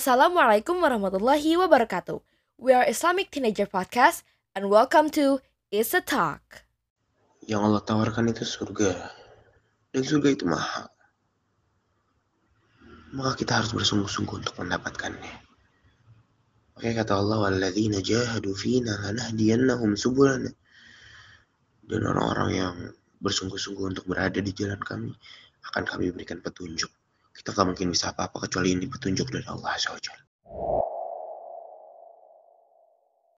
Assalamualaikum warahmatullahi wabarakatuh. We are Islamic Teenager Podcast and welcome to Is a Talk. Yang Allah tawarkan itu surga. Dan surga itu mahal. Maka kita harus bersungguh-sungguh untuk mendapatkannya. Oke kata Allah, "Walladzina jahadu fina lanahdiyannahum subulana." Dan orang-orang yang bersungguh-sungguh untuk berada di jalan kami akan kami berikan petunjuk. Kita tak mungkin bisa apa-apa kecuali ini petunjuk dari Allah SWT.